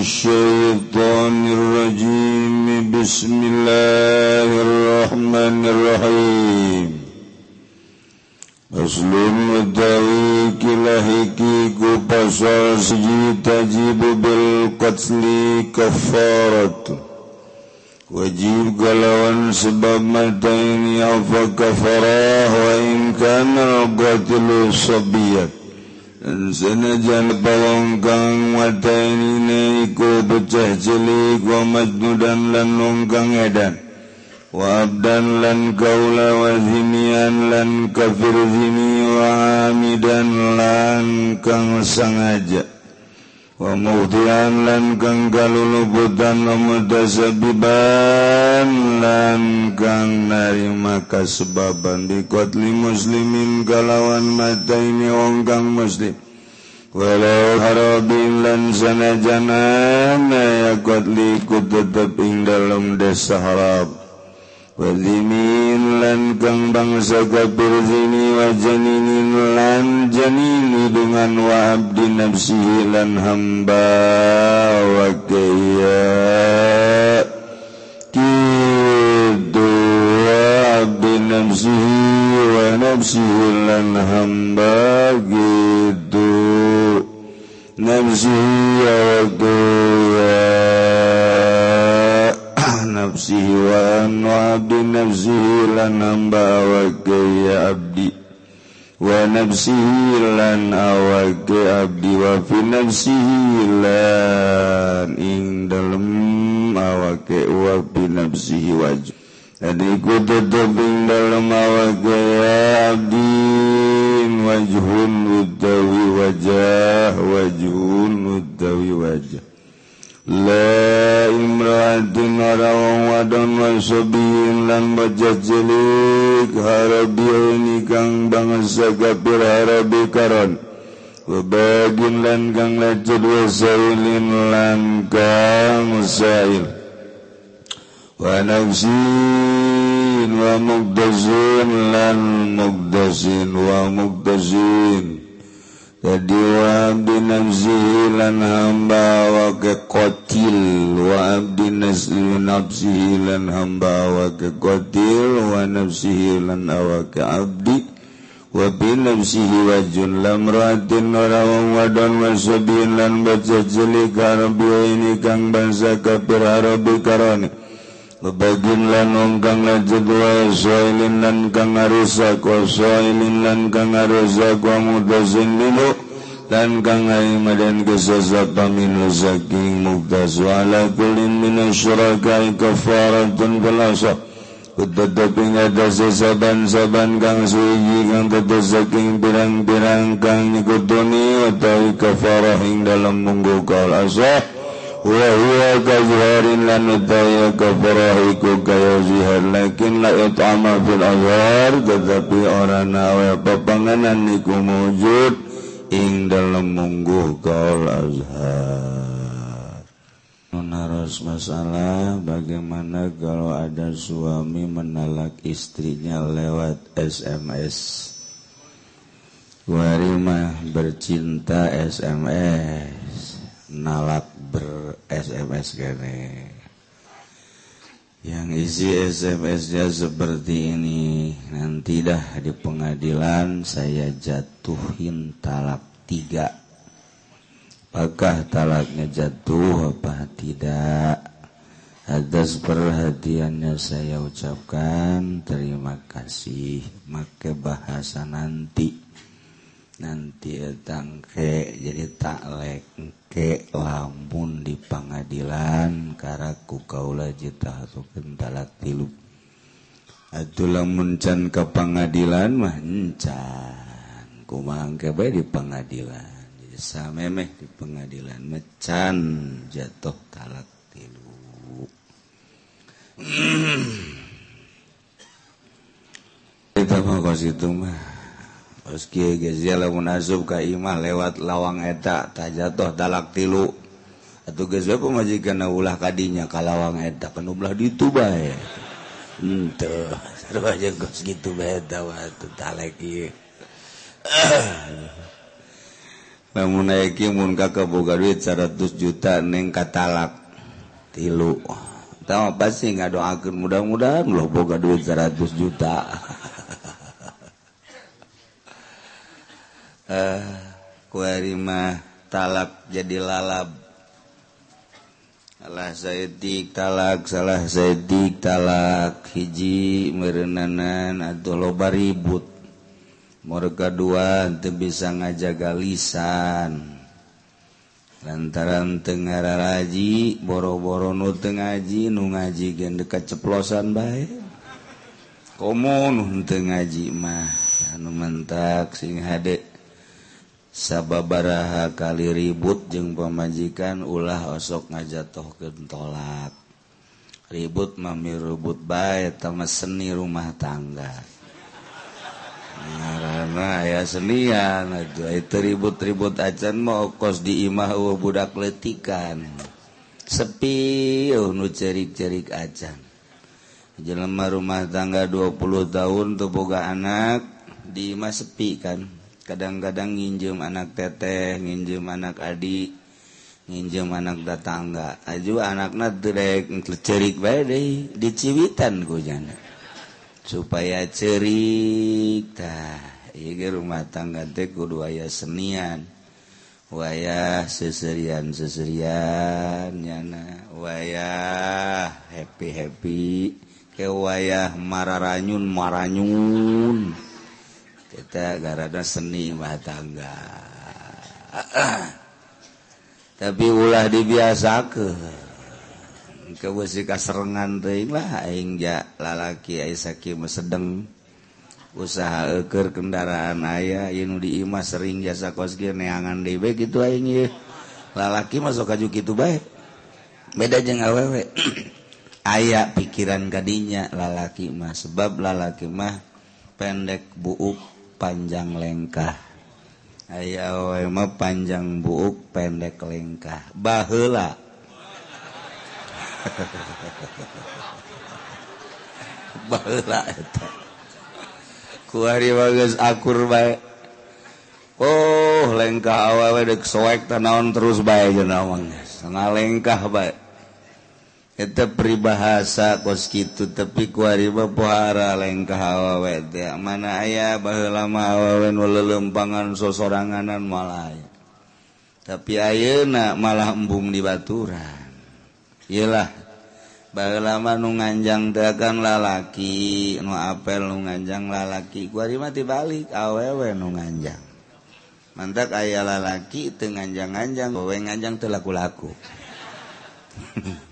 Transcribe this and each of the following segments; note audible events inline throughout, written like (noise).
الشيطان الرجيم بسم الله الرحمن الرحيم أصل متوي كلاهكي كبصر سجي تجيب بالقتل كفارة wajib galawan sebab mata ini apa kafarah wa in kana qatilu sabiyat dan senajan bawang kang mata ini iku jeli wa majnudan lan longgang edan. Wa abdan lan kaula wazimian lan kafir zimi wa amidan lan kang sangaja. Wa mudian lan kang kalulubutan wa mutasabiban lan kang narima kasebaban dikotli muslimin kalawan mata ini wong kang muslim. walau Harobin lan sanajanan ya likut tetap ing dalam desa Arab Wazimin lan kang bangsa kafir zini wa janinin lan janini dengan wa abdi nafsihi lan hamba wa kaya. Kitu wa abdi nafsihi nafsihi lan hamba gitu nafsihi ya waktu ya nafsihi wa anu abdi nafsihi lan hamba awake ya abdi wa nafsihi lan awake abdi wa fi nafsihi lan ing dalem awake wa fi nafsihi wajib Sadiku tutuping dalam awak gaya abdin wajhun utawi wajah wajhun utawi wajah La imratin ora wadon wa sobiyin lan bajah jelik harabi ikang bangsa kapir harabi karon Wabagin lan kang lajud wasailin lan kang usail Wa ومقدسين لن مقدسين lan jadi wa abdi nafsihi lan hamba wa ke qatil wa abdi nafsihi lan hamba wa ke qatil wa nafsihi lan awa ke abdi. Wa bi nafsihi wa jun lam ratin orang wadon wa sabiin lan baca jeli karabi ini kang bangsa kafir harabi karone Babagimlan ongkang najud wa soilin lan kang ngarusak wa soilin lan kang ngarusak wa mudazin lilu lan kang aimadan kesesat paminu saking muktas. Wa ala kulin minasyraka kafaratun balasa Kutataping ada sesaban-saban kang suigi kang tetes saking pirang-pirang kang nikutuni wa kafarahing dalam munggu kaul asah Wahwa kazharin lan utaya kafarahiku kaya zihar. Lakin la it'ama fil azhar Tetapi orang nawa pepanganan niku mujud Ing dalam mungguh kaul azhar. Menaros masalah bagaimana kalau ada suami menalak istrinya lewat SMS Warimah bercinta SMS Nalak ber SMS gane yang isi SMS-nya seperti ini. Nanti dah di pengadilan saya jatuhin talak tiga. Apakah talaknya jatuh apa tidak? Atas perhatiannya saya ucapkan terima kasih. Make bahasa nanti. nanti tangke jadi taklek ke lamun di pengadilan karaku kaula jita hasukeun talak tilu. Atuh lamun can ke pengadilan mah encan. Kumaha bae di pengadilan jadi samemeh di pengadilan mecan jatuh talak tilu. (clears throat) Kita mau kasih itu mah. Gezilmunazub ka imah lewat lawang etak tak jatuh dalak tilu. Atau geza pemajikan ulah kadinya kalawang etak penublah dituba bae. Ente seru aja gos gitu beda waktu talek iya namun naiki mun kakak boga duit 100 juta neng katalak tilu. Tahu apa sih nggak doakan mudah-mudahan lo boga duit 100 juta. (laughs) eh kuarima talak jadi lalab. Salah Zadik talak salah Zadik talak. Hiji merenanan atau loba ribut. Morga dua teu bisa ngajaga lisan. Lantaran tengara raji boro-boro nu teu ngaji nu ngaji gen dekat ceplosan bae. Komo nu teu ngaji mah. Anu mentak sing hade. sababaraha kali ribut jeung pemajikan ulah osok ngajatoh kentolak ribut mami rebut baik sama seni rumah tangga. Karena ya senian itu itu ribut-ribut acan mau kos di imah uh, budak letikan. Sepi uh, nu cerik-cerik acan. Jelema rumah tangga 20 tahun tuh boga anak di imah sepi kan. kadang-kadang nginjem anak teteh nginjem anak adik nginjem anak datangga aju anaknya terek cerik baik deh diciwitan kujana supaya cerik tah. Iya rumah tangga teh kudu waya senian wayah seserian seserian nyana wayah happy happy ke wayah mararanyun maranyun garada seni mah tangga. (clears throat) Tapi ulah dibiasa ke kewesi kaserengan lah aing ja lalaki ai sakieu sedeng. Usaha eker kendaraan ayah inu di sering jasa kos neangan deui bae kitu aing ye lalaki masuk kaju kitu bae. Beda jeung awewe. (clears throat) Aya pikiran gadinya lalaki mah sebab lalaki mah pendek buuk panjang lengkah. Ayamah panjang buuk pendek lengkah. Bahla (laughs) akur baik Oh lengkah awa dek soek tanaon terus baik jenawang sangat lengkah baik tetap peribahasa koskitu tapi kuarima pohara lengkah awawe teh. Mana ayah baheulama awawe nu lelempangan sosoranganan malaya tapi ayeuna malah embung di baturan. Iyalah lama nu nganjang dagang lalaki nu apel nu nganjang lalaki. Kuarima dibalik awewe nu nganjang. Mantak aya lalaki teu nganjang-nganjang awewe nganjang teu laku-laku. (laughs)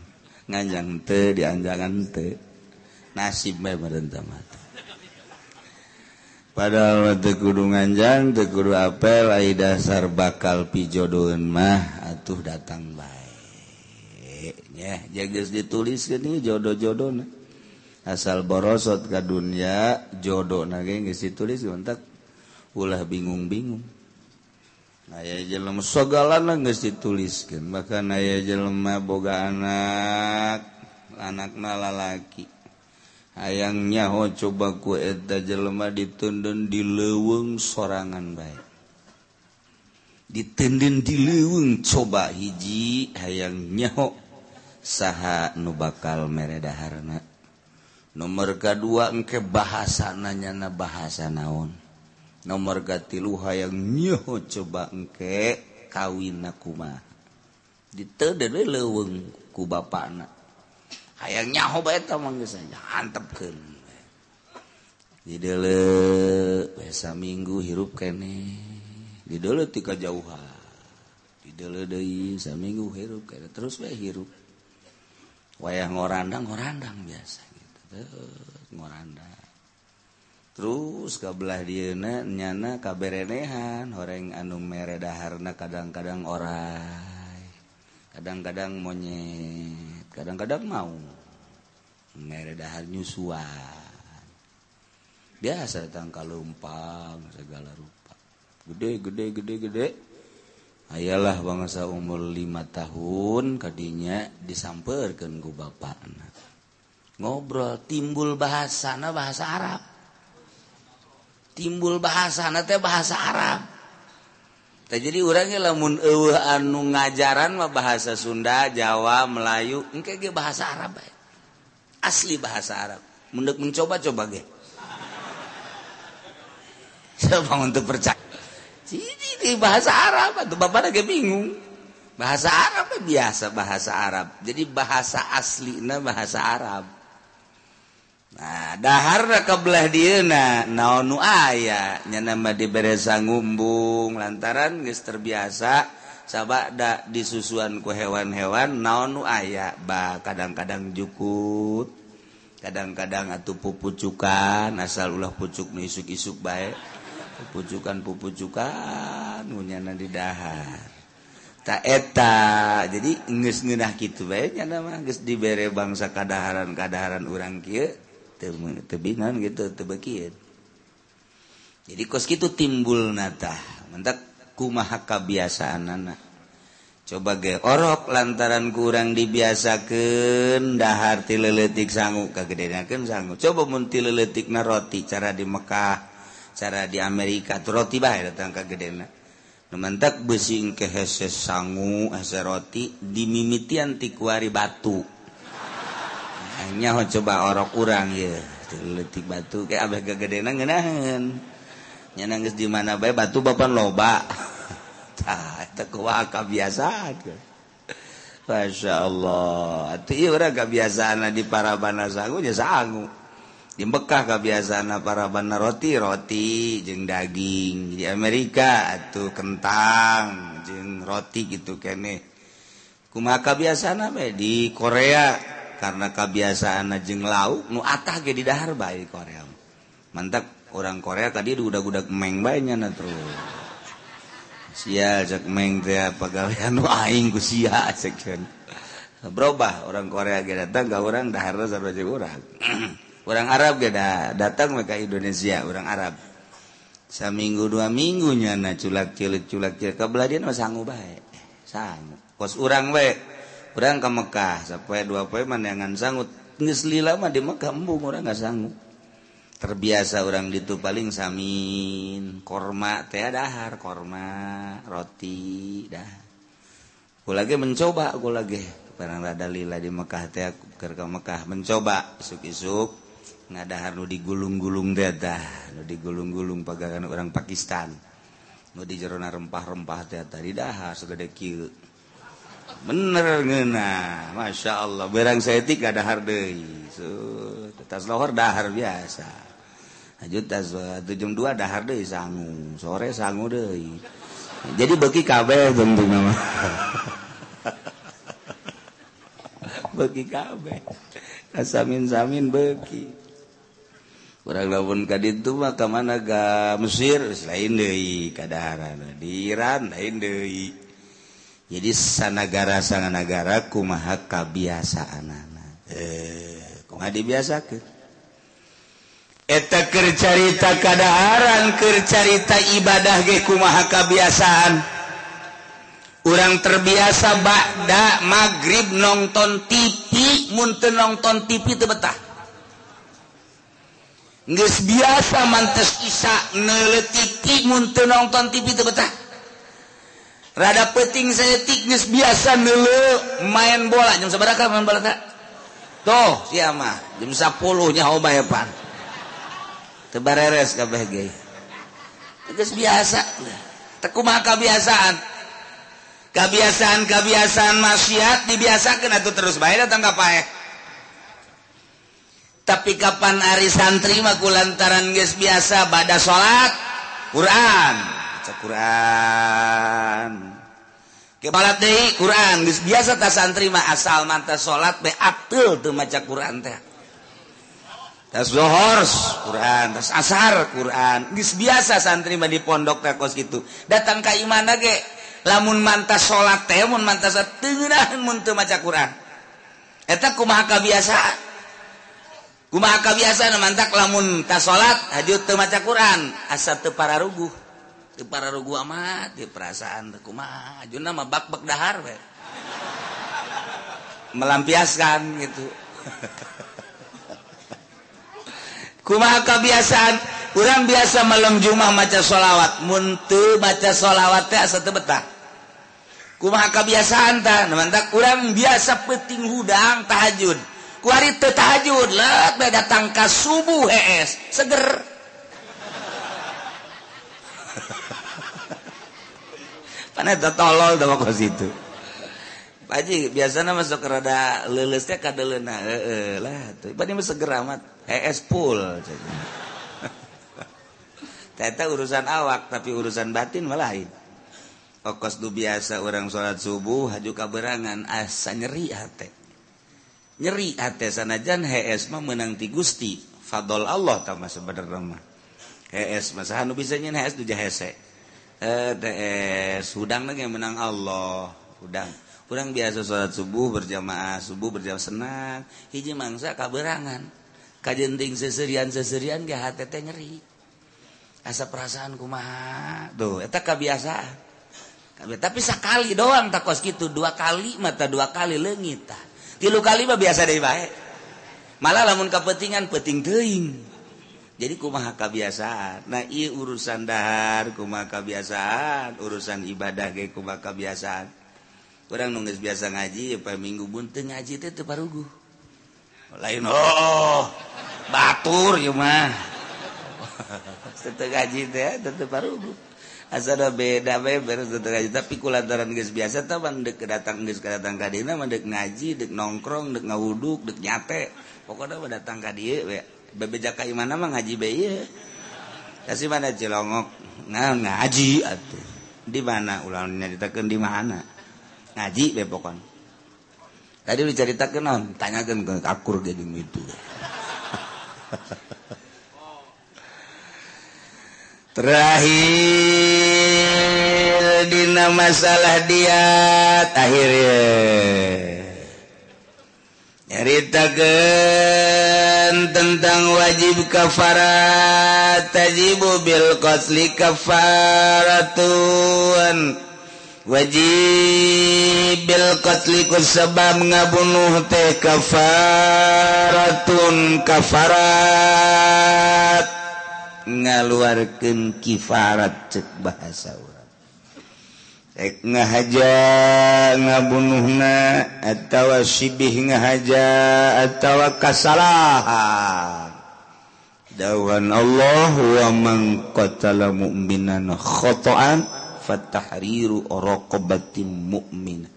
ngajang te dianjangan te. Nasib bae merenta mata padahal teu kudu nganjang teu kudu apel ai dasar bakal pijodoeun mah atuh datang bae. Nya jeung geus dituliskeun ieu jodoh-jodona asal borosot ka dunya jodoh nage geus ditulis mentak ulah bingung-bingung. aya jelema sogalana geus dituliskeun. Maka aya jelema boga anak. Anakna lalaki. Hayang nyaho oh, coba ku eta jelema ditundun di leuweung sorangan bae. Ditundun di leuweung coba hiji hayang nyaho oh, saha nu bakal mere daharna nomor kedua engke bahasa nanyana bahasa naon. nomor gatiluha yang nyoho coba engke kawin nakuma ditede leweng ku bapakna hayang nyaho bae eta mah geus di deule biasa minggu hirup kene di deule ti kajauhan. Di deule deui saminggu hirup kene terus bae hirup. Wayah ngorandang ngorandang biasa gitu ngorandang. terus kabelah dina nyana kaberenehan horeng anu meredaharna kadang-kadang orai. Kadang-kadang monyet kadang-kadang mau. Meredahar nyusuan. Biasa datang kalumpang segala rupa. Gede gede gede gede. Ayalah bangsa umur lima tahun kadinya disamperkan ku bapak ngobrol timbul bahasa bahasa Arab. timbul bahasa teh bahasa Arab. Jadi orangnya lamun anu ngajaran mah bahasa Sunda Jawa Melayu engke ge bahasa Arab bae. asli bahasa Arab. Mendek mencoba coba ge. (laughs) Siapa untuk percaya. Di bahasa Arab. Atau bapak lagi bingung. Bahasa Arab biasa bahasa Arab. Jadi bahasa asli nah bahasa Arab. Nah, kebelah dia na nu aya? Nya nama dibereza ngumbung lantaran guys terbiasa sabada disusuanku hewan-hewan naon nu aya? Bak kadang-kadang jukut kadang-kadang atau pupucukan asal ulah pucuk nu isuk-isuk baik pupucukan pupucukan munyana di dahar. Tak eta jadi nges ngenah gitu baiknya nama geus dibere bangsa kadaharan kadaharan orang kieu. tebinan gitu tebeki jadi kos gitu timbul nata. Mentak kumaha kebiasaan anak coba ge orok lantaran kurang dibiasakan dahar ti leletik sanggup kagedenakan sanggup coba mun ti leletik na roti cara di Mekah cara di Amerika tuh roti bae datang kagedena. Nu mentak beusi engke hese sangu hese roti dimimitian ti kuari batu. nyaho coba orok kurang ya letik batu kayak abah kegede nangenahan nyanangis di mana bae batu bapan loba. (laughs) Tah eta kumaha kabiasaan. Masya Allah. Itu iya orang kebiasaan di para bana sangu Ya sangu Di Mekah kebiasaan para bana roti Roti jeng daging. Di Amerika itu kentang Jeng roti gitu kene Kumaha kebiasaan apa Di Korea. karena kebiasaan jeng lauk nu atah ge di dahar bae Korea mantap orang Korea tadi udah gudag meng bae nya terus sia cek meng teh pagawean (laughs) nu aing ku sia cek berubah orang Korea ge datang ka orang dahar sarua jeung urang. (clears throat) Orang Arab ge da, datang ke Indonesia orang Arab. Saminggu dua minggunya na culak cilik culak cilik kabeladian mah sanggup bae. Sanggup kos urang bae perang ke Mekah sampai dua poe mandangan sanggup lila mah di Mekah embung orang nggak sanggup terbiasa orang itu paling samin korma teh dahar korma roti dah aku lagi mencoba aku lagi barang rada lila di Mekah teh ke Mekah mencoba isuk-isuk. Ngadahar nu digulung-gulung teh dah nu digulung-gulung pagangan orang Pakistan. Nu di jerona rempah-rempah teh tadi dahar segede kieu. bener ngena Masya Allah barang sayatik ada tas so, dahar biasa. Jam 2 dahar deh sangu. Sore sangu deh jadi beki kabel tentu nama beki kabel. Asamin-samin beki kurang lamun ka ditu mah ka mana ka Mesir lain deui. Kadaharan di Iran lain deui. jadi sanagara sanganagara kumaha kebiasaan anak eh kok nggak dibiasakan eta kercarita kadaharan kercarita ibadah ge kumaha kebiasaan orang terbiasa bakda maghrib nonton TV munten nonton TV tebetah Nges biasa mantes isa neletik munten nonton TV tebetah rada peting saya tiknis biasa dulu main bola. Jam seberapa main bola tak tuh siapa mah. Jam sepuluh nyaho bayapan tebareres kabeh ge tegas biasa. Teku mah kebiasaan kebiasaan kebiasaan maksiat dibiasakan atau terus. Bae datang kapaek tapi kapan Ari santri mah lantaran geus biasa? Pada sholat. Quran. Quran. kebala Quran. Biasa ta santri mah asal mantas salat be atul tuh maca Quran teh. Tas zohor Quran. Tas asar Quran. Geus biasa santri mah di pondok teh kos gitu. Datang ka imana ge lamun mantas salat teh mun mantas teunahan (laughs) mun teu maca Quran. Eta kumaha kabiasaan kumaha kabiasaan mantak lamun tas salat hajut teu maca Quran. Asa teu pararuguh. para rugu amat di perasaan kuma Juna mah bak bak dahar we. melampiaskan gitu. (laughs) Kuma kebiasaan kurang biasa malam Jumah maca sholawat muntu maca sholawat teh asa betah. Kuma kebiasaan tah? Mantak orang biasa peting hudang tahajud. Kuari teu tahajud lah datang ka subuh es seger. (laughs) Paneta tolol da ke situ. Paji biasanya masuk rada leuleus teh kadeleuna heueuh lah tuh. Bani mah segera mat HS full. (laughs) Teta urusan awak tapi urusan batin malah lain. Okos du biasa orang sholat subuh haju kaberangan asa nyeri hate. Nyeri hate sanajan HS mah menang ti Gusti. Fadol Allah tambah sebenarnya mah. es masa nu bisa nyen es duja hese eh es hudang lagi yang menang Allah. Hudang. Hudang biasa sholat subuh berjamaah subuh berjamaah senang. Hiji mangsa kaberangan. Kajenting seserian seserian ge hati teh nyeri. Asa perasaan kumaha? Tuh eta kebiasaan tapi sekali doang takos gitu dua kali mata dua kali lengit tilu kali mah biasa deh baik malah lamun kepentingan peting teing jadi kumaha kebiasaan nah iya urusan dahar kumaha kebiasaan urusan ibadah ge kumaha kebiasaan orang nunggu biasa ngaji apa minggu buntu ngaji teh parugu lain oh batur ya mah. (laughs) Tetep ngaji teh tetep parugu asal beda beber tetep ngaji. Tapi kulantaran geus biasa tah mandek datang geus datang ka dina mandek ngaji dek nongkrong dek ngawuduk dek nyate. Pokoknya datang ka dieu we bebeja ka mana mah ngaji bae kasih mana cilongok? Nah ngaji atuh. Di mana ulang nyaritakeun di mana? Ngaji bae pokon. Tadi diceritakeun naon? Tanyakeun ke akur ge jeung itu. (laughs) Terakhir dina masalah dia akhirnya nyaritakan tentang wajib kafarat tajibu bil qasli kafaratun. Wajib bil qasli sebab ngabunuh teh kafaratun kafarat. Ngaluarkeun kifarat cek bahasa ek ngahaja ngabunuhna atawa sibih ngahaja atawa kasalahan. Dawan Allah wa man qatala mu'minan khata'an fatahriru raqabatin mu'minah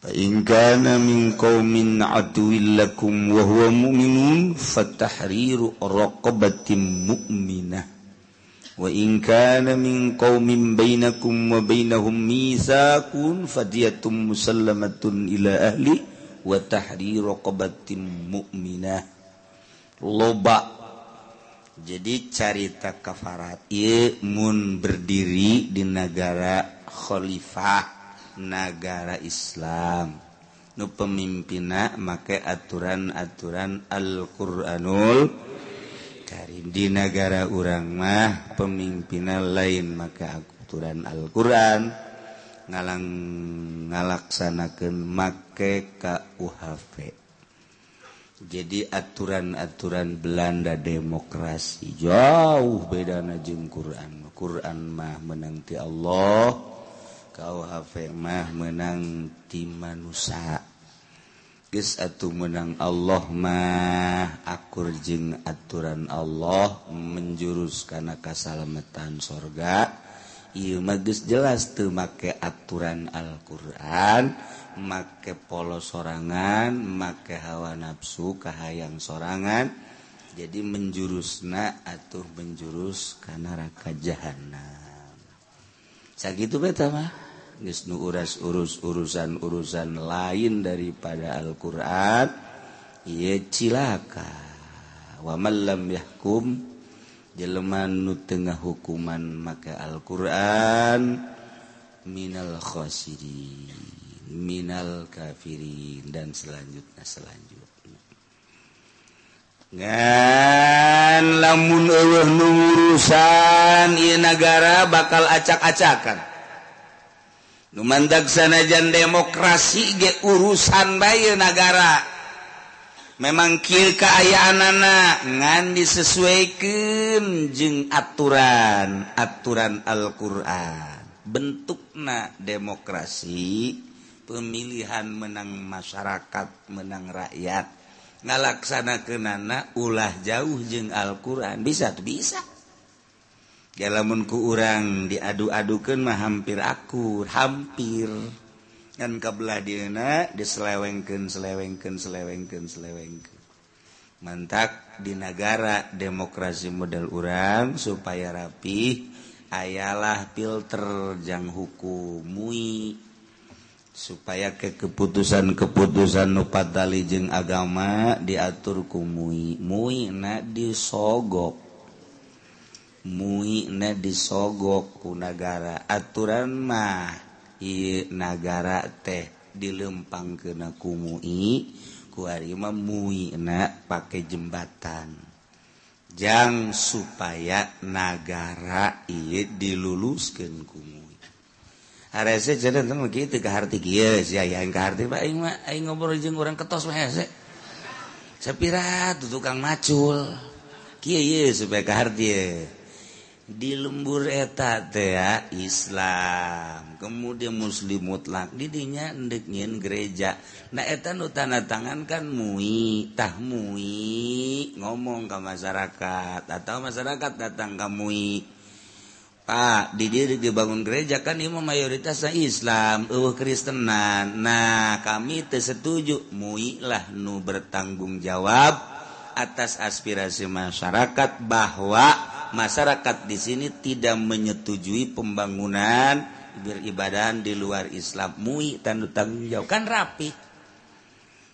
fa in kana min qaumin aduwwil lakum wa huwa mu'minun fatahriru raqabatin mu'minah وإن كان من قوم بينكم وبينهم ميثاق فدية مسلمة إلى wa وتحرير رقبة مؤمنة loba. Jadi carita kafarat ieu mun berdiri di negara khalifah negara Islam. Nu pemimpina make aturan-aturan Al-Qur'anul Karim. Di negara urang mah pemimpinan lain maka aturan Alquran ngalang ngalaksanakan make KUHV jadi aturan-aturan Belanda demokrasi jauh beda najeng Quran. Quran mah menangti Allah KUHV mah menangti manusia. atuh menang Allah mah. Akur jeng aturan Allah menjurus karena kesalamatan sorga. I magis jelas tuh make aturan Alquran make polo sorangan make hawa nafsu kahayang sorangan. Jadi menjurusna atuh menjurus karena raka jahanam sagitu beta mah? Wisnu uras urus urusan-urusan lain daripada Alquran. Ye cilaka. Wamallam yahkum jeleman nu tengah hukuman maka Alquran. Minal khosidin minal kafirin dan selanjutnya selanjutnya. Ngan lamun eueuh nu urusan ieu nagara bakal acak-acakan. Lumandag sanajan demokrasi ge urusan bayu negara. Memang kil keayaan anak ngan disesuaikan jeng aturan aturan Al-Quran. Bentukna demokrasi pemilihan menang masyarakat menang rakyat ngalaksanakan nana ulah jauh jeng Al-Quran bisa tuh bisa. lamunku urang diadu-adukan mah hampir aku hampir. Dan kebelah dina diselewengken selewengken selewengken selewengken mantak di negara demokrasi model urang supaya rapi ayalah filter jang hukum mui supaya ke keputusan-keputusan nupat dalijeng agama diatur kumui mui na disogok. muina disogok ku punagara aturan mah nagara teh dilempang kena kumui kuarima muina pakai jembatan. Jang supaya nagara iya diluluskan kumui arese jadi teman gitu ke harti kia sih ayah yang ke harti pak aing mah aing ngobrol jeng orang ketos mah ya sepira tukang macul. Kia iya supaya ke harti ya di lembur etat Islam. Kemudian muslim mutlak didinya ndeknyin gereja. Naetan utana tangan kan muitah mui. Ngomong ke masyarakat atau masyarakat datang kamui Pak di diri dibangun gereja kan ini mayoritasnya Islam uh Kristenan. Nah kami tersetuju mui lah nu bertanggung jawab atas aspirasi masyarakat bahwa masyarakat di sini tidak menyetujui pembangunan beribadah di luar Islam. Mui tanda tanggung jawab. Kan rapi.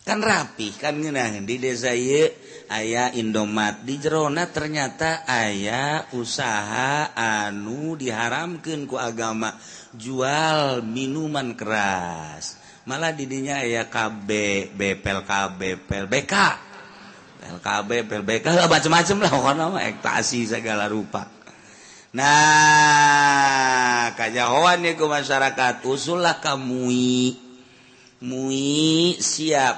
Kan rapi kan ngenahin di desa ye ayah Indomat di Jerona ternyata ayah usaha anu diharamkan ku agama. Jual minuman keras. Malah didinya ayah KB BPL KB PLBK LKB PLBK macam-macam lah pokoknya mah ekstasi segala rupa. Nah kajahoan ya ke masyarakat usullah kamu mui. Siap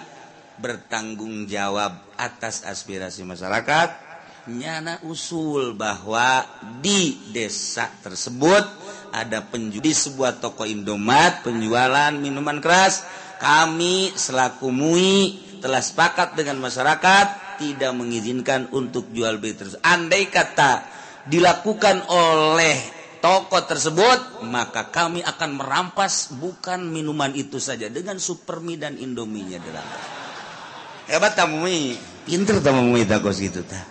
bertanggung jawab atas aspirasi masyarakat. Nyana usul bahwa di desa tersebut ada penjudi sebuah toko Indomat penjualan minuman keras. Kami selaku MUI telah sepakat dengan masyarakat tidak mengizinkan untuk jual beli terus. Andai kata dilakukan oleh toko tersebut, maka kami akan merampas bukan minuman itu saja dengan supermi dan indominya dalam. Hebat tamu mi, pinter tamu mi tak kos gitu tak.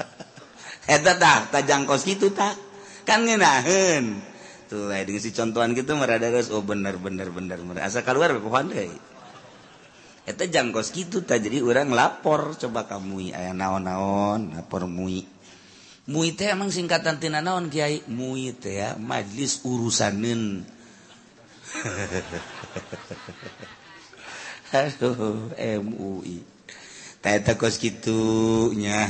(laughs) Hebat tak, jangkos gitu tak. Kan ngenahen. Tuh, dengan si contohan gitu merada oh bener bener bener. Asal keluar pohon deh Eta jangkos gitu tak jadi orang lapor. Coba kamu aya naon-naon lapor mui. Mui teh emang singkatan tina naon kiai? Mui teh ya majlis urusanin (laughs) aduh MUI tak kos gitunya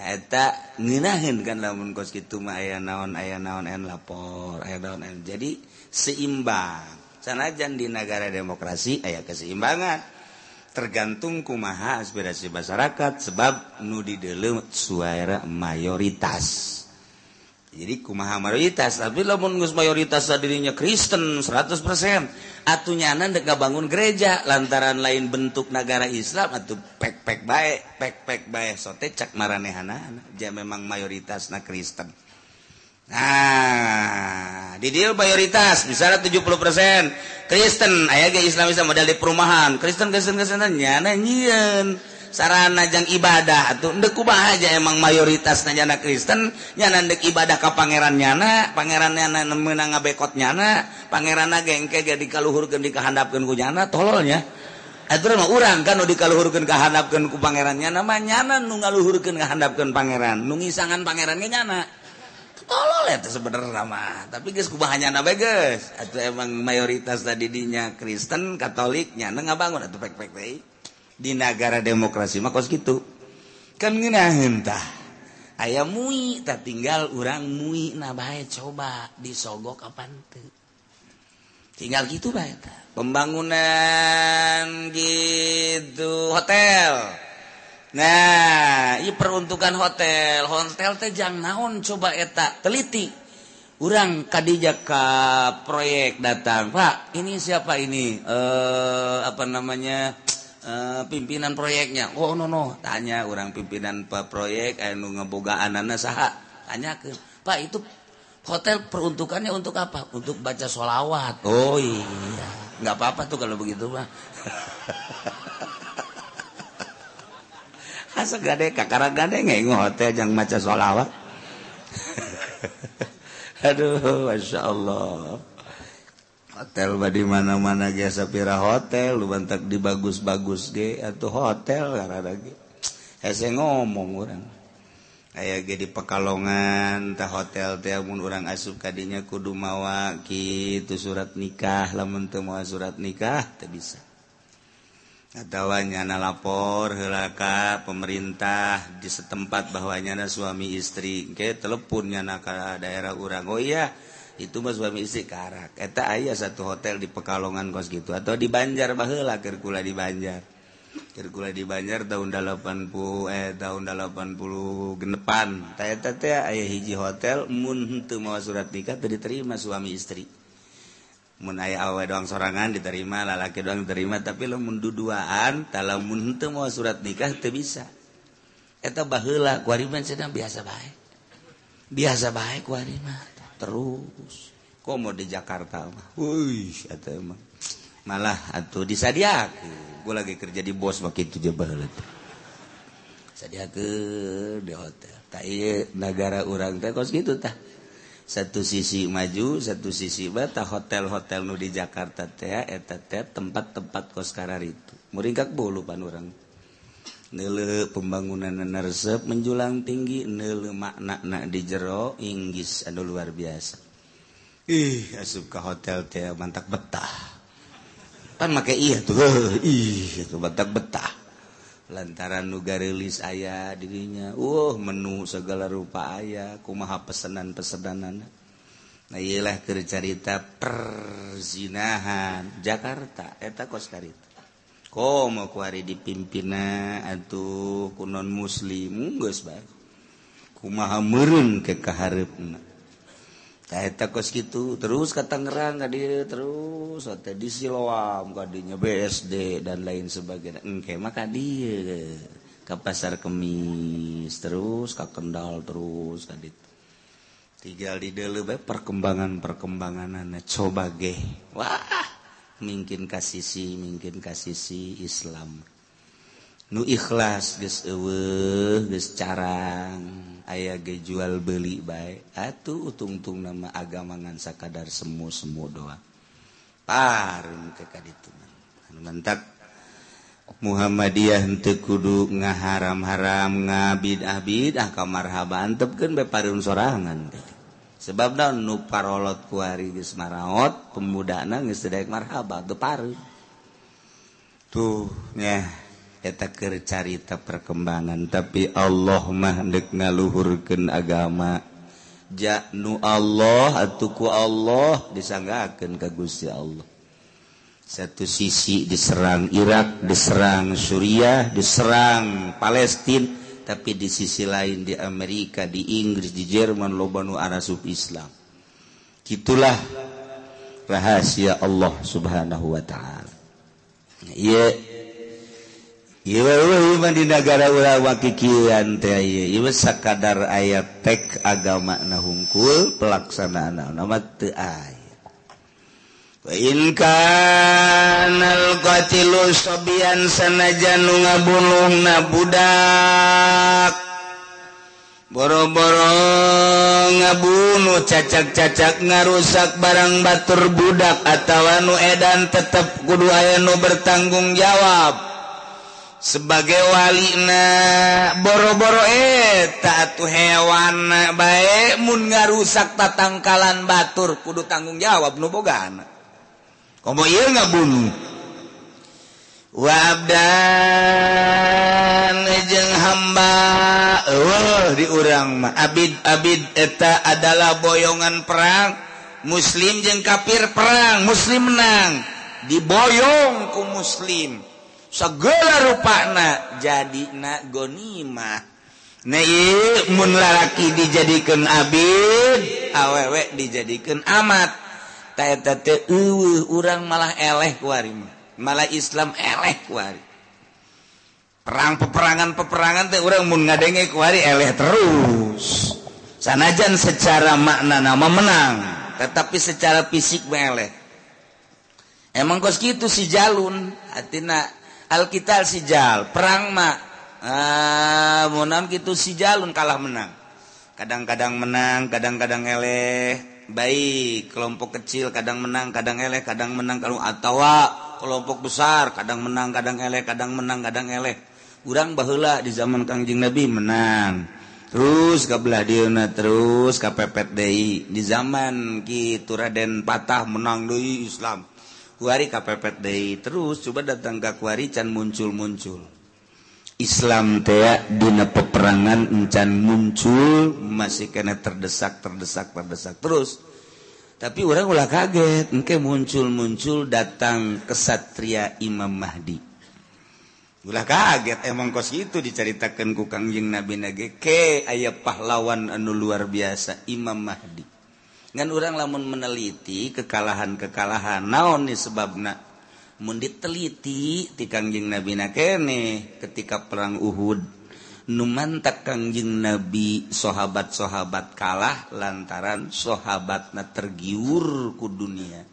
eta ngenahin kan lamun kos gitu mah aya naon aya naon ayah lapor aya naon ayah. jadi seimbang. Sanajan di negara demokrasi aya keseimbangan. tergantung kumaha aspirasi masyarakat sebab nudi dulu suara mayoritas. Jadi kumaha mayoritas? Tapi lamun geus mayoritas dirinya Kristen 100% atunyana deka bangun gereja lantaran lain bentuk negara Islam atau pek-pek baik pek-pek baik sote cak maranehanana dia memang mayoritasna Kristen. Nah, didil mayoritas misalnya 70% Kristen aya ge Islam Islam modal di perumahan. Kristen Kristen Kristen nyana nyieun sarana jang ibadah atuh ndek kumaha aja emang mayoritas nyana Kristen nyana ndek ibadah ka pangeran nyana, pangeran nyana meunang ngabekot nyana, pangeran ge engke ge dikaluhurkeun dikahandapkeun ku nyana tololnya. Atur mah urang kan nu dikaluhurkeun kahandapkeun ku pangeran nyana mah nyana nu ngaluhurkeun kahandapkeun pangeran, nu ngisangan pangeran ge nyana. tolol ya sebenarnya mah. Tapi geus kumahanya nabe guys atau emang mayoritas tadi dinya Kristen Katoliknya nggak bangun atau pek pek teh. Di negara demokrasi mah kos gitu kan ngeunaheun tah. Aya mui tak tinggal orang mui na bae coba disogok apa teu tinggal gitu bae pembangunan gitu hotel. Nah ini peruntukan hotel. Hotel tejang naon? Coba etak teliti. Orang Kadijaka proyek datang. Pak ini siapa ini? Eh apa namanya? Eh, pimpinan proyeknya. Oh no no. Tanya orang pimpinan pak proyek anu ngebogaan anak saha. Tanya ke. Pak itu hotel peruntukannya untuk apa? Untuk baca sholawat. Oh iya. Nggak apa-apa tuh kalau begitu mah (laughs) asa gade kakara gade ngengo hotel jang maca sholawat. (laughs) Aduh masya Allah. Hotel badi mana mana ge sapira hotel lu bantak di bagus bagus ge atau hotel karena ge. Hese ngomong orang aya ge di pekalongan tah hotel teh mun urang asup kadinya kudu mawa kitu surat nikah lamun teu mawa surat nikah teu bisa. nyana lapor helaka pemerintah di setempat bahwanya nyana suami istri. Ke teleponnya na daerah Urango oh iya itu mas suami istri karak. Eta ayah satu hotel di Pekalongan kos gitu. Atau di Banjar bahela kerkula di Banjar. Kerkula di Banjar tahun 80 eh tahun 80 genepan. Eta teh ayah hiji hotel mun teu mawa surat nikah teu diterima suami istri. menaya awa doang sorangan diterima lalaki doang diterima tapi lo munduduaan kalau teu mau surat nikah teu bisa. Eta baheula kuariman sedang biasa baik biasa baik kuariman terus. Kok mau di Jakarta mah? Wuih eta mah. Malah atuh disadiakeun gue lagi kerja di bos begitu je baheula sadiakeun di hotel. Tak negara orang teh kos gitu tah. satu sisi maju satu sisi bata hotel-hotel Nu di Jakarta tea tempat-tempat koskarar itu meringkak bolu pan orang nele pembangunan nersep menjulang tinggi nele makna di jero Inggris anu luar biasa. Ih asup ke hotel teh mantak betah. Pan make iya tuh ih itu mantak betah. lantaran nuga rilis ayah dirinya uh menu segala rupa ayah kumaha pesenan pesedanan nah iyalah cerita perzinahan. Jakarta eta kos karita komo kuari dipimpina atuh kunon muslim geus bae. Kumaha meureun ke kaharepna. takos gitu terus ke Tangerang hadir terus di Siloam kadinya BSD dan lain sebagainya. Engke maka dia ke pasar kemis terus ke Kendal terus tadi tinggal di dulu bae perkembangan perkembanganannya coba ge. Wah mungkin kasisi mungkin kasisi Islam. nu ikhlas geus eueuh geus carang. Aya ge jual beli bae. Atuh tungtung nama agama ngan sakadar semu semu doa parun ke mantap Muhammadiyah henteu kudu ngaharam-haram ngabidah-bidah kamarhaba tepkeun bae parun sorangan sebab naon nu parolot ku ari geus maraot pemudana geus daek marhaba teu parun tuh nya. etaker carita perkembangan tapi Allah mahdek ngaluhurkeun agama. Janu Allah atauku Allah disanggakeun ka Gusti Allah. Satu sisi diserang Irak diserang Suriah diserang Palestina tapi di sisi lain di Amerika di Inggris di Jerman lobanu arasub Islam. Gitulah rahasia Allah subhanahu Wa ta'ala. Ya di negara wakikian kadar ayat tek agama nahungkul pelaksanaan nama inkanqatilu sobian sanajan nu ngabunuh na budak. Boro-boro ngabunuh cacak-cacak ngarusak barang batur budak atau nu edan tetap kudu aya nu bertanggung jawab. sebagai walina. Boro-boro eh, eta tuh hewan baik. Mun ngarusak tatangkalan batur kudu tanggung jawab nu bogana komo ieu ngabunuh wa abdan jeung hamba eueuh di urang mah. Abid abid eta adalah boyongan perang. Muslim jeung kafir perang muslim menang. Diboyong ku muslim. segala rupana jadi na gonimah Nei mun lalaki dijadikan abid, awewek dijadikan amat. Taya tete eueuh urang malah eleh kuari Malah Islam eleh kuari. Perang peperangan peperangan teh urang mun ngadenge kuari eleh terus. Sanajan secara makna nama menang, tetapi secara fisik eleh. Emang kos gitu si jalun, atina Alkitab sijal perang mak uh, ah, munam gitu sijalun kalah menang. Kadang-kadang menang kadang-kadang eleh. Baik kelompok kecil kadang menang kadang eleh kadang menang. Kalau atawa kelompok besar kadang menang kadang eleh kadang menang kadang eleh. Urang bahula di zaman Kangjeng Nabi menang. Terus kabelah dieuna terus kapepet deui. Di zaman Ki Raden Patah menang deui Islam. kuari kapepet deui terus coba datang ka kuari can muncul-muncul. Islam teh dina peperangan encan muncul masih kena terdesak terdesak terdesak terus. Tapi orang ulah kaget engke muncul-muncul datang kesatria Imam Mahdi. Ulah kaget emang kos itu diceritakan ku Kangjeng Nabi Nage. Ke aya pahlawan anu luar biasa Imam Mahdi. ngan orang lamun meneliti kekalahan-kekalahan naon nih sebabna? Mun diteliti ti Kangjeng Nabi nakene ketika perang Uhud. Nu mantak kangjing Nabi sahabat-sahabat kalah lantaran sahabatna tergiur ku dunia.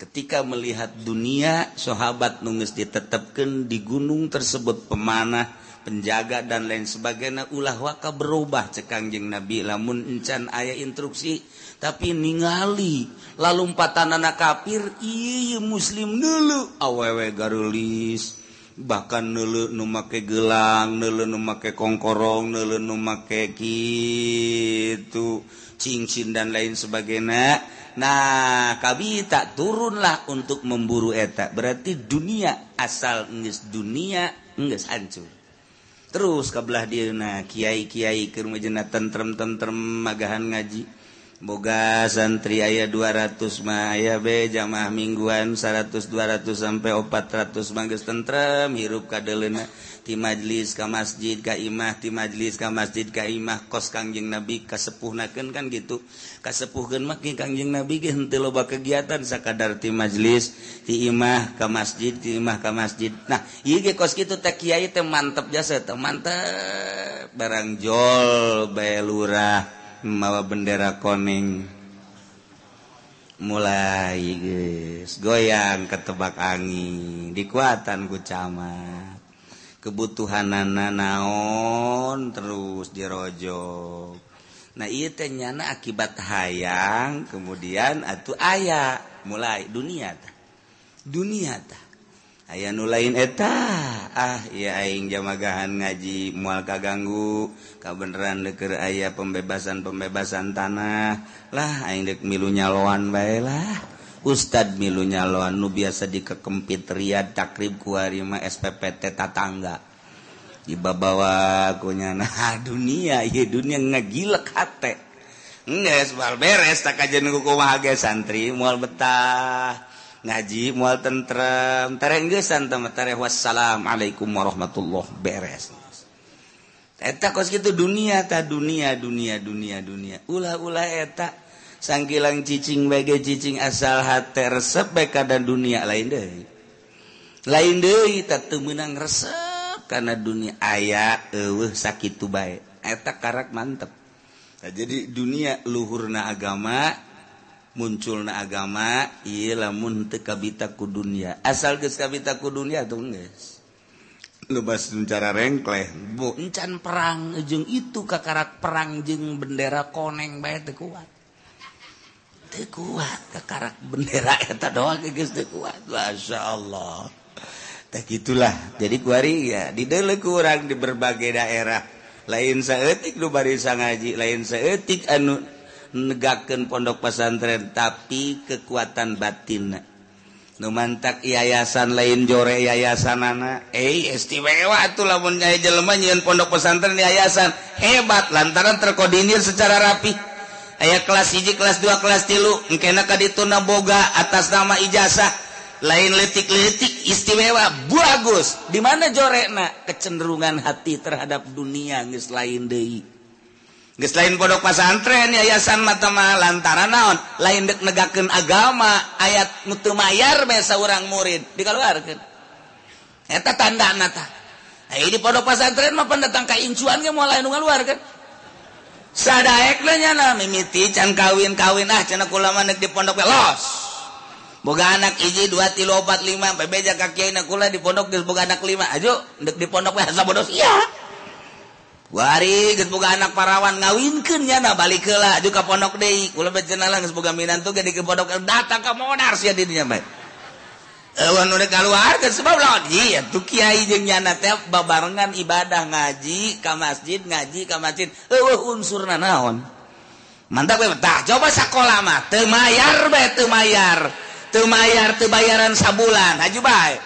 Ketika melihat dunia sahabat nunges ditetapkan di gunung tersebut pemanah penjaga dan lain sebagainya ulah waka berubah cekangjeng nabi. Lamun encan ayah instruksi tapi ningali lalu empatan anak kafir iya muslim dulu awewe garulis. Bahkan nele numake gelang nele numake kongkorong nele numake gitu cincin dan lain sebagainya. Nah kabita turunlah untuk memburu etak berarti dunia asal nges dunia nges hancur. terus kabelah Dina Kyai Kyai ke rumah jenatan tentrem-tentrem magahan ngaji. Boga santri aya 200 mah aya be jamaah mingguan 100 200 sampai 400 mangges tentrem hirup kadeleuna ti majlis ka masjid ka imah ti majlis ka masjid ka imah kos Kangjeng Nabi kasepuhnakeun kan gitu. Kasepuhkeun mah Kangjeng Nabi ge henteu loba kegiatan sakadar ti majlis ti imah ka masjid ti imah ka masjid. Nah ieu ge kos kitu teh kiai teh mantep jasa teh mantep. Barang jol bae lurah. mawa bendera koneng mulai guys goyang ketebak angin. Dikuatan kucama kebutuhan nana naon terus dirojok. Nah iya nyana akibat hayang kemudian atuh ayah mulai dunia ta dunia ta aya nu lain eta. Ah ya aing jamagahan ngaji mual kaganggu. Kabeneran deker ayah pembebasan-pembebasan tanah. Lah aing dek milu nyaloan baelah Ustad milu nyaloan nu biasa dikekempit riad takrib kuarima SPPT tatangga. Dibabawa kunyana nah, (laughs) dunia ya dunia ngagilek hate. Nges, bal beres tak aja nunggu kumaha santri mual betah. ngaji mual tentrem terenggesan sama tareh wassalamualaikum warahmatullah beres eta kos gitu dunia ta dunia dunia dunia dunia. Ulah ulah eta sangkilang cicing bege cicing asal hati resep beka dan dunia lain deh lain deh tak menang resep karena dunia. Ayah eueuh sakitu baik eta karak mantep. Nah, jadi dunia luhurna agama muncul na agama lamun tekabitaku dunia. Asal gestaku dunia tuh lubas cara rengkleh. Bocan perang ujung itu kakarak perang jeng bendera koneng bay kuat. Kuat kakarak bendera eta doang kuat. Masya Allah. Tak itulah jadi kuari ya didele kurang di berbagai daerah. Lain seetik lu bari ngaji lain seetik anu negaken pondok pesantren tapi kekuatan batin. Numantak yayasan lain jore yayasan anak eh istimewa tuh lamun nyai jelema nyieun pondok pesantren yayasan. Hebat lantaran terkoordinir secara rapi. Aya kelas hiji kelas dua kelas tilu engkena kadituna boga atas nama ijazah. Lain letik-letik istimewa bagus. Di mana jorena? Kecenderungan hati terhadap dunia geus lain deui. lain bodoh pasantren yayasan matama lantaran naon? Lain dek negakeun agama ayat mutu mayar biasa orang murid dikeluarkan eta tanda nata nah, ini pondok pasantren mah pendatang ka incuan ge mulai nu ngaluarkeun. Sadaek nya na mimiti can kawin kawin ah cenah kulama nek di pondok los. Boga anak hiji dua tilu opat lima bebeja ka kiai kula di pondok geus boga anak lima. Ajo dek di pondok we asa bodos iya wari getbuka anak parawan ngawinkannya na balik kela juga pondok deui. Ulah becenala geus boga minantu ge di pondok datang ka modar sia di dinya bae Ewan udah keluar ke sebab lawan iya tuh kiai jeung nyana teh babarengan ibadah ngaji ka masjid ngaji ka masjid. Eueuh unsurna naon? Mantap we tah coba sakola mah. Teu mayar bae teu mayar. Teu mayar teu bayaran sabulan. Haju bae.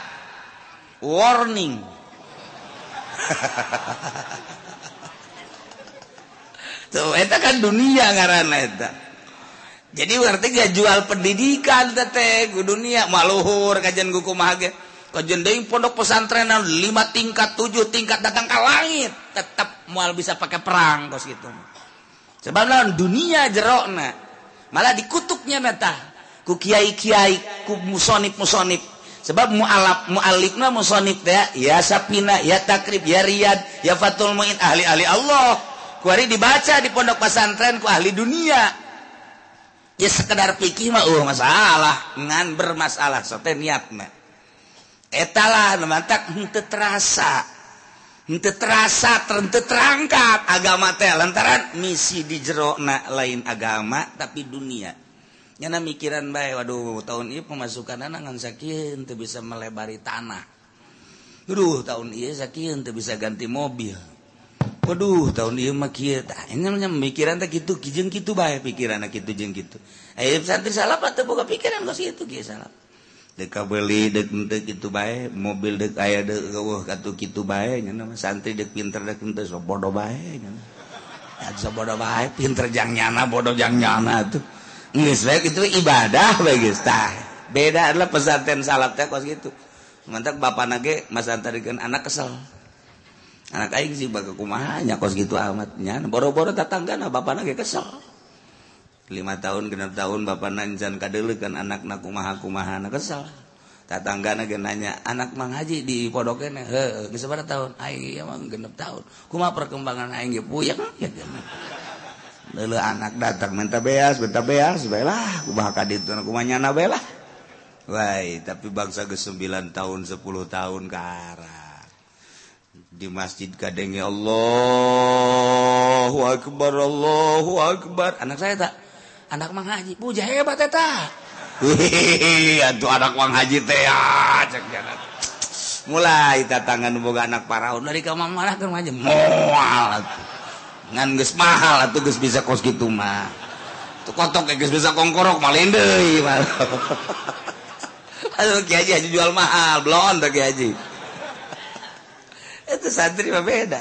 Warning. (laughs) tuh kan dunia ngaran jadi berarti gak jual pendidikan tete dunia. Maluhur kajian guku mage kejending pondok pesantren lima tingkat tujuh tingkat datang ke langit tetap mual bisa pakai perang kos gitu sebab dunia jerokna. Malah dikutuknya meta Kiai-kiai ku musonib musonib sebab mualaf mualifna musonib ya ya sapina ya takrib ya riyad ya fatul muin ahli-ahli Allah kuari dibaca di pondok pesantren ku ahli dunia. Ya sekedar pikir mah uh masalah. Ngan bermasalah sote niatna etalah mantak henteu terasa. Henteu terasa henteu terangkat. Agama teh lantaran misi di jero lain agama tapi dunia. Mikiran baik Waduh tahun ini pemasukan anakngan sakit untuk bisa melebari tanah. Duh tahun ia sakit bisa ganti mobil Waduh tahun pikiran gitu kijeng gitu baik pikiran gitu jeng gitu Ayub santri salah atau buka pikiran kok kitu kieu salah deka beli dek dek gitu baik mobil dek aya dek wah kitu gitu baik mah santri dek pinter dek teu sok bodoh baik nyana so bodoh baik pinter jang nyana bodoh jang nyana tuh. Nggak bae itu ibadah bagi tah. Beda adalah pesantren salat teh kos gitu mantap bapak nage mas antarikan anak kesel. anak aing sih bakal kumahanya kos gitu amatnya boro-boro tatangga nah bapak nage kesel. Lima tahun genap tahun bapak nanjan kadele kan anak nak kumaha kumaha na kesel. Tatangga nage nanya anak mang haji di podoknya he kesebar tahun? Aing emang genap tahun. Kumaha perkembangan aing ge puyeng? (laughs) Ya Lalu anak datang minta beas, minta beas, belah, kumaha kadit kumanya na belah. Wah, tapi bangsa ke 9 tahun, 10 tahun ke arah. di masjid kadenge Allahu akbar Allahu akbar. Anak saya tak? Anak Mang Haji. Puja hebat eta. Aduh anak Mang Haji teh cek jangan mulai tatangan boga anak paraun. Dari kamar marah ke aja moal ngan geus mahal atuh geus bisa kos kitu mah. Tuh kotok geus bisa kongkorok malin deui (laughs) aduh kiai haji jual mahal. Blon tuh kiai haji. Itu santri mah beda.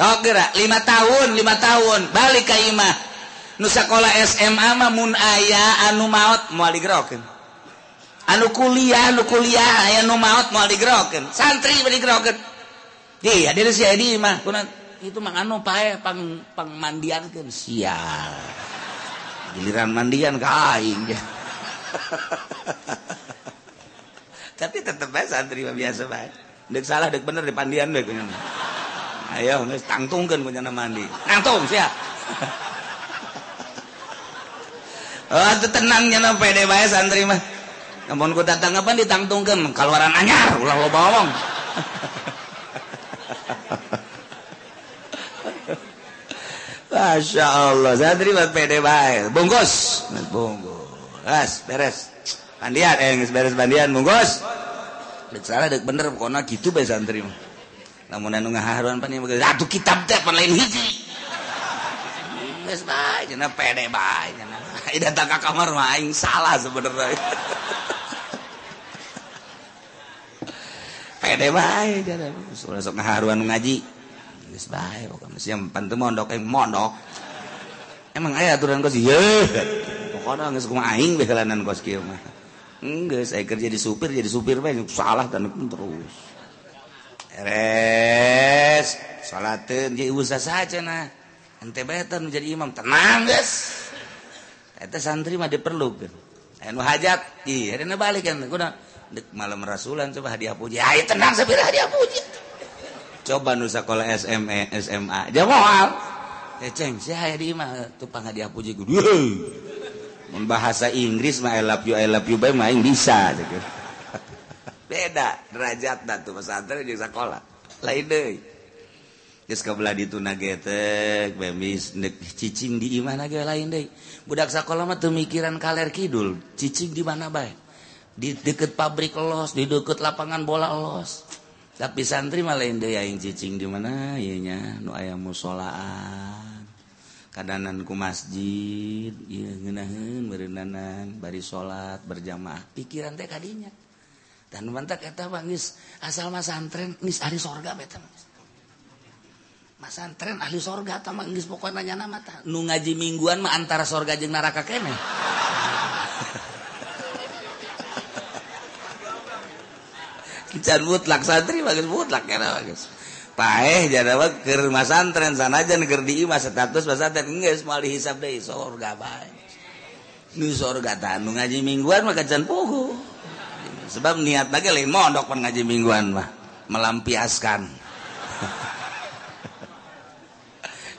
Oh kira lima tahun lima tahun. Balik ke imah. Nu sekolah SMA mah mun aya anu maut mau digerokeun anu kuliah anu kuliah aya nu maut mau digerokeun santri digerokeun iya dari si Edi mah itu mang anu pae pang pang mandian kan sial. Giliran mandian kain ya (laughs) tapi tetep bae santri biasa bae dek salah dek bener di pandian dek ayo nggak tangtungkeun punya mandi tangtung siap (laughs) oh itu tenangnya no pede bae santri mah namun ku datang apa ditangtungkan keluaran anyar ulah lo bawang (laughs) Masya Allah, santri buat pede baik. Bungkus, bungkus. Beres, eh, beres. Pandian, eh, beres pandian, bungkus. Salah dek bener pokoknya gitu bae santri. Mah namun anu ngaharuan pan ieu atuh kitab teh pan lain hiji. Geus bae cenah pede bae cenah ai (laughs) datang ka kamar mah aing salah sebenarnya. (laughs) Pede bae cenah sok ngaharuan ngaji. Geus bae pokoknya. Siam pantu mondok yang mondok. Emang aya aturan kos ieu pokoknya geus kumaha aing bae kalanan kos kieu mah Enggak, saya kerja di supir, jadi supir banyak salah dan pun terus. Eres, salatin, jadi usaha saja nah. Ente betan menjadi imam, tenang guys. Eta santri mah diperlukan. Anu hajat, iya, ada balik kan. Kuda, dek malam rasulan coba hadiah puji. Ayo tenang, sebir hadiah puji. Coba nu sekolah SMA, SMA, jamal. Eceng, eh, saya di imam, tupang hadiah puji. Gue, bahasa Inggris mah I love you I love you bae main bisa gitu. (laughs) beda derajat tuh pesantren jeung sekolah lain deui. Geus kabelah dituna getek bemis nek cicing di mana ge lain deui. Budak sekolah mah teu mikiran kaler kidul cicing di mana bae? Di deket pabrik los di deket lapangan bola los. Tapi santri mah lain deui aing cicing di mana? Ieu nya nu aya musolaan kadananku masjid ngenahan berenanan bari salat berjamaah. Pikiran teh kadinya. Dan mantak eta bangis asal masantren nis ahli sorga beta masantren ahli sorga tama geus pokoknya nanya nama ta. Nu ngaji mingguan mah antara sorga jeung neraka kene (laughs) Can mutlak santri bagus mutlak kena bagus. paeh jadawa ke rumah santren sana aja neger di imah status pesantren teh geus dihisap deh deui surga bae. Nu surga tanu ngaji mingguan mah kacan puhu. Sebab niat lagi lain mondok pan ngaji mingguan mah melampiaskan. (laughs)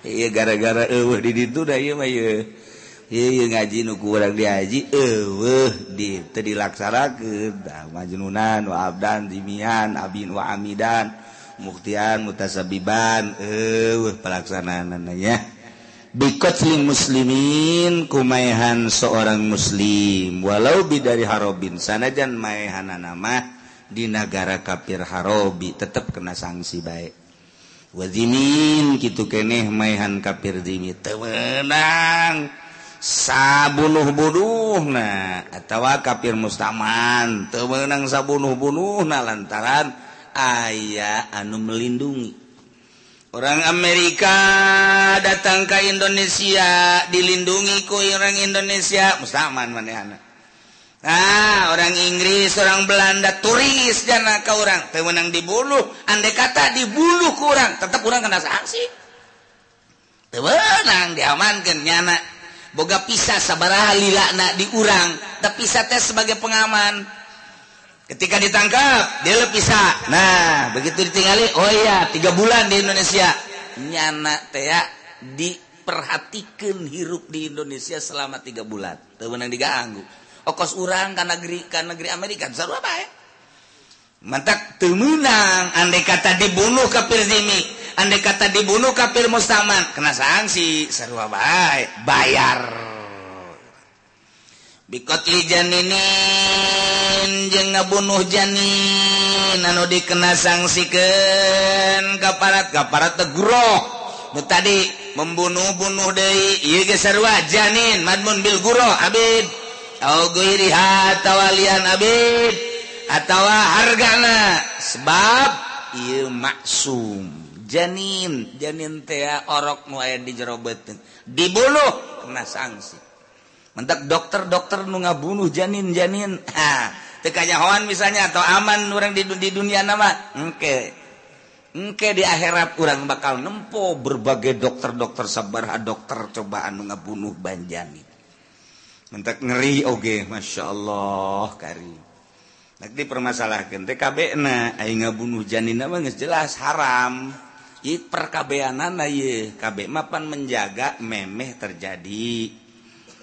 Iya gara-gara eueuh di ditu da ieu mah ieu ieu ngaji nu kurang diaji eueuh di teu dilaksanakeun. Da majnunan wa abdan jimian abin wa amidan. muktian mutasabiban eh pelaksanannya bikotling muslimin kumaihan seorang muslim. Walau bidari harobin sanajan maehana nama di negara kafir harobi tetap kena sanksi baik wazimin gitu keneh maihan kafir dimi temenang sabunuh-bunuh nah atau kafir mustaman temenang sabunuh-bunuh nah lantaran aya anu melindungi. Orang Amerika datang ke Indonesia dilindungi ku orang Indonesia. Musaman mana ah orang Inggris orang Belanda turis jana ke orang. Pemenang dibunuh andai kata dibunuh kurang tetap kurang kena sanksi. Pemenang diamankan nyana. Boga pisah sabaraha lilakna diurang tapi teh sebagai pengaman. ketika ditangkap dia bisa nah begitu ditinggali Oh ya tiga bulan di Indonesia. Nyana teh diperhatikan hirup di Indonesia selama tiga bulan. Temenang diganggu. Okos urang kan negeri kan negeri Amerika besar apa ya? Mantap temenang andai kata dibunuh kafir zimi andai kata dibunuh kafir mustaman kena sanksi seru baik bayar. bikotli janinin jeung ngabunuh janin anu dikena sangsiken kaparat kaparat tegroh nu tadi membunuh-bunuh deui ieu ge sarua janin madmun bil guro abid. Au ghairi tawalian abid. Atawa hargana sebab ieu maksum. Janin janin teh orok nu aya di jero dibunuh kena sanksi mentak dokter-dokter nu ngabunuh janin-janin tekanyaan misalnya atau aman orang di, di dunia nama oke Engke di akhirat orang bakal nempo berbagai dokter-dokter sabar dokter cobaan ngabunuh banjani. Mentak ngeri oge, masya Allah kari. Nanti permasalahkan TKB na, ayo ngabunuh janin nama nggak jelas haram. I perkabeanan na ye, KB mapan menjaga memeh terjadi.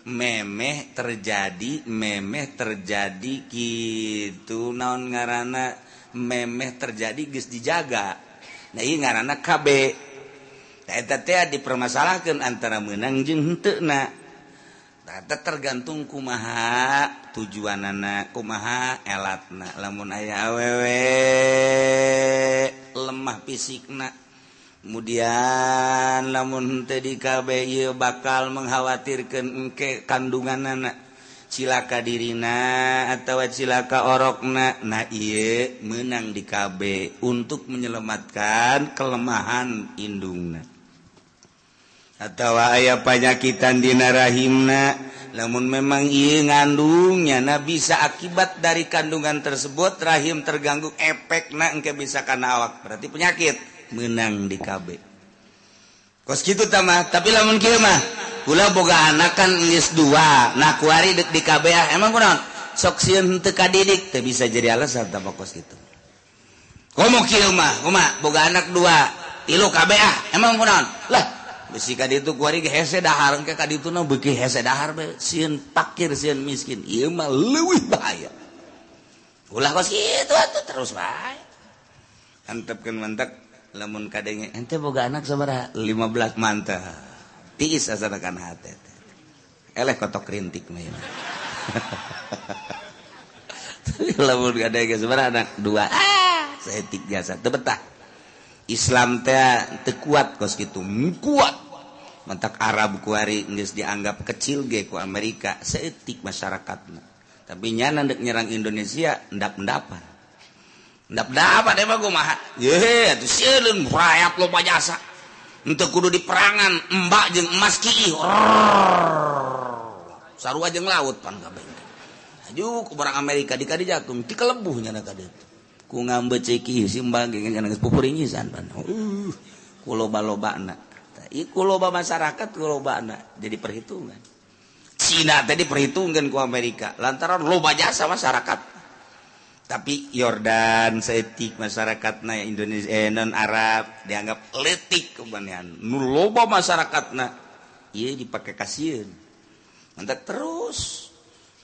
memeh terjadi memeh terjadi gitu. Naon ngaranana memeh terjadi guys dijaga. Nah ngaranana KB. Dipermasalahkan antara menang jengtata tergantung kumaha tujuan anak kumaha elatna. Lamun aya awewe lemah fisikna. kemudian lamun KB bakal mengkhawatirkan engke kandungan anak cilaka dirina atau cilaka orokna. Na menang di KB untuk menyelamatkan kelemahan indungna. Atau ayah penyakitan dina rahimna. Namun memang iye ngandungnya nah bisa akibat dari kandungan tersebut rahim terganggu efek nah engke bisa karena awak. Berarti penyakit. menang di KB kos gitu tamah tapi lamun kieu mah kula boga anak kan geus dua nah kuari dek di KB ah. emang kunaon? Sok sieun teu kadidik teu bisa jadi alasan tambah kos gitu komo kieu mah kumaha boga anak dua tilu KB ah. emang kunaon? Lah besi kadi itu kuari ge hese dahar engke kadi itu na beuki hese dahar be. Sieun pakir sieun miskin. Ieu mah leuwih bahaya. Ulah kos kitu atuh terus bae. Antepkeun mentek lamun kadenge ente boga anak sabara 15 manta. Tiis asanakan hati eleh kotok rintik mah (laughs) lamun kadenge sabara anak dua. Ah seetik jasa. Teu betah. Islam teh teu kuat kos kitu. Hmm, kuat. Mentak Arab kuari geus dianggap kecil ge ku Amerika. Seetik masyarakatnya tapi nyana ndek nyerang Indonesia ndak mendapat. dapat rayap lo jasa untuk kudu di perangan Mbak jeng emas ki sarua jeng laut pan aju ku barang Amerika di kadi jatum ti kelebuhnya na kadi ku ngambe ceki simbang geus pupuringisan pan uh ku loba-lobana loba masyarakat ku lobana jadi perhitungan Cina tadi perhitungan ku Amerika lantaran loba jasa masyarakat tapi Yordan seetik masyarakat na Indonesia eh, non Arab dianggap letik kebanyakan. Nu loba masyarakat na iya dipakai kasihan mantap terus.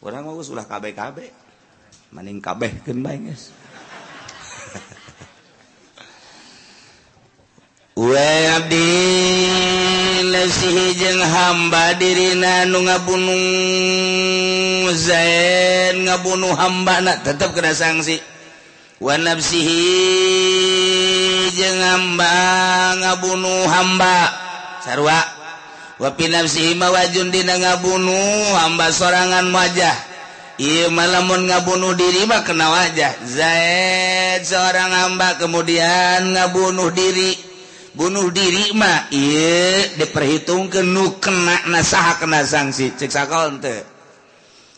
Orang mau sudah kabeh kabeh maning kabeh kan baik guys Uwe (laughs) nafsihi jeng hamba dirina nu ngabunuh Zain ngabunuh hamba nak tetap kena sanksi. Wa nafsihi jeng hamba ngabunuh hamba. Sarwa. wa pi nafsihi mawajun dina ngabunuh hamba sorangan wajah. Iya malamun ngabunuh diri mah kena wajah. Zaid seorang hamba kemudian ngabunuh diri. bunuh diri mah diperhitung ke nu kena nasaha kena sanksi. Cek sakal ente.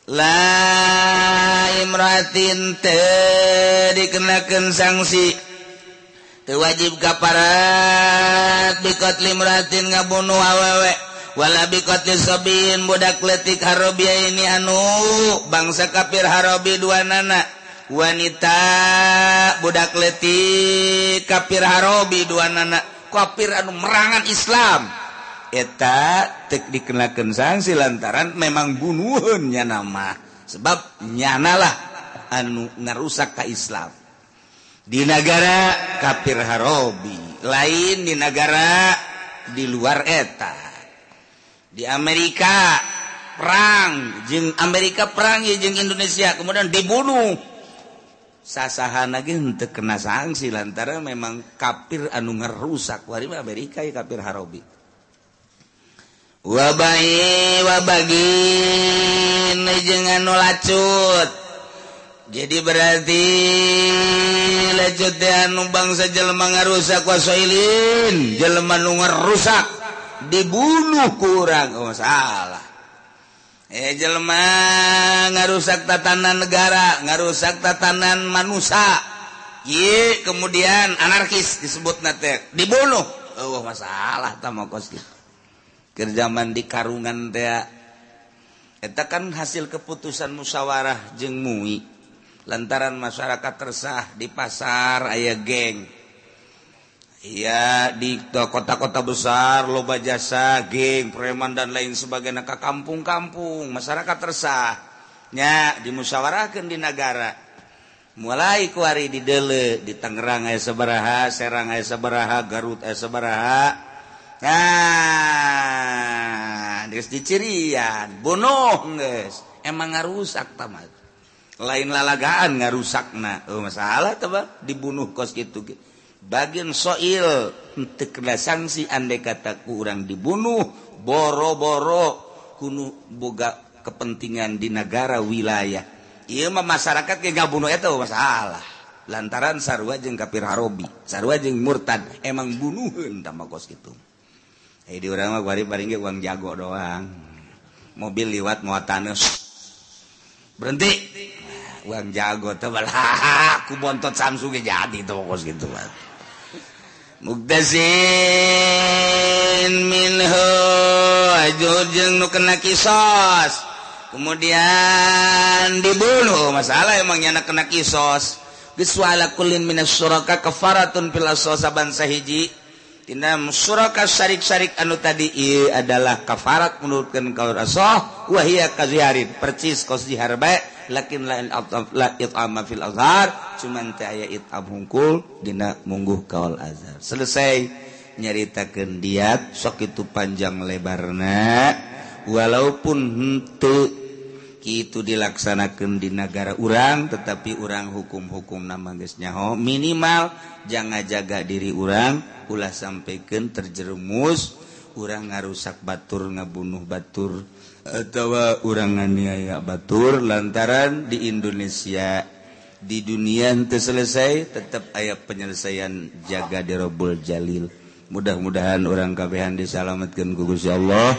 La imratin te dikenakan sanksi. Wajib kaparat bikot limratin ngabunuh awewe. Wala bikot sobin budak letik harobia ini anu bangsa kafir harobi dua nana. Wanita budak letik kafir harobi dua nana. kafir anu merangan Islam. Eta tek dikenakan sanksi lantaran memang bunuhunnya nama sebab nyanalah anu ngarusak ke Islam. Di negara kafir harobi lain di negara di luar eta. Di Amerika perang jeng Amerika perang ya jeng Indonesia kemudian dibunuh sasahana untuk kena sanksi lantaran memang kafir anu ngerusak. Wari Amerika ya kafir harobi. Wabai wabagi jangan nolacut jadi berarti lecut anu bangsa jelma ngarusak wasoilin. Jelma nu ngarusak dibunuh kurang. Oh, salah. eh jelma ngarusak tatanan negara ngarusak tatanan manusia. Ye kemudian anarkis disebut nate dibunuh. Oh masalah tamu kos kerjaman di karungan teh eta kan hasil keputusan musyawarah jeng mui. Lantaran masyarakat tersah di pasar ayah geng. ya di kota-kota besar loba jasa geng preman dan lain sebagai naka kampung-kampung masyarakat tersahnya dimusyawarahkan di negara. Mulai kuari di Dele di Tangerang aya seberaha Serang aya seberaha Garut aya seberaha. Nah geus dicirian bunuh geus. Emang ngarusak tamat lain lalagaan ngarusakna. Oh, masalah tebak dibunuh kos gitu gitu bagian soil. Untuk kena sanksi andai kata kurang dibunuh boro-boro kuno boga kepentingan di negara wilayah. Iya mah masyarakat ge bunuh itu masalah lantaran sarua jeung kafir harobi sarua jeung murtad emang bunuhin tambah kos kitu. Eh, jadi orang mah bari bari uang jago doang. Mobil liwat muatanus berhenti. Uang jago tebal (laughs) ku bontot Samsung jadi tuh kos gitu mah mugdazin minhu ajur jeung nu kena kisos. Kemudian dibunuh masalah emangnya nak kena kisos. Geus wala kullin minas syuraka kafaratun fil saban sahiji tina syuraka syarik-syarik anu tadi ieu adalah kafarat menurutkan kaul rasul wa hiya kaziharin percis kos dihar bae lakin lain la it'ama fil azhar cuman teh aya it'am hungkul dina mungguh kaul azhar. Selesai nyaritakeun diat sok itu panjang lebarna walaupun henteu kitu dilaksanakan di negara urang tetapi urang hukum-hukum nama geusnyaho minimal jangan jaga diri urang ulah sampaikan terjerumus urang ngarusak batur ngabunuh batur tawa uranganiaya Batur lantaran di Indonesia di dunia teu selesai tetap ayat penyelesaian jaga dirobol Jalil. Mudah-mudahan orang kabehan disalamatkan kugus ya Allah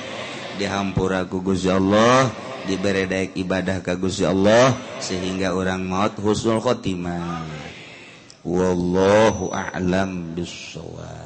dihampura kugus ya Allah diberedaik ibadah kagus ya Allah sehingga orang maut husnul khotimah. Wallahu a'lam bissawab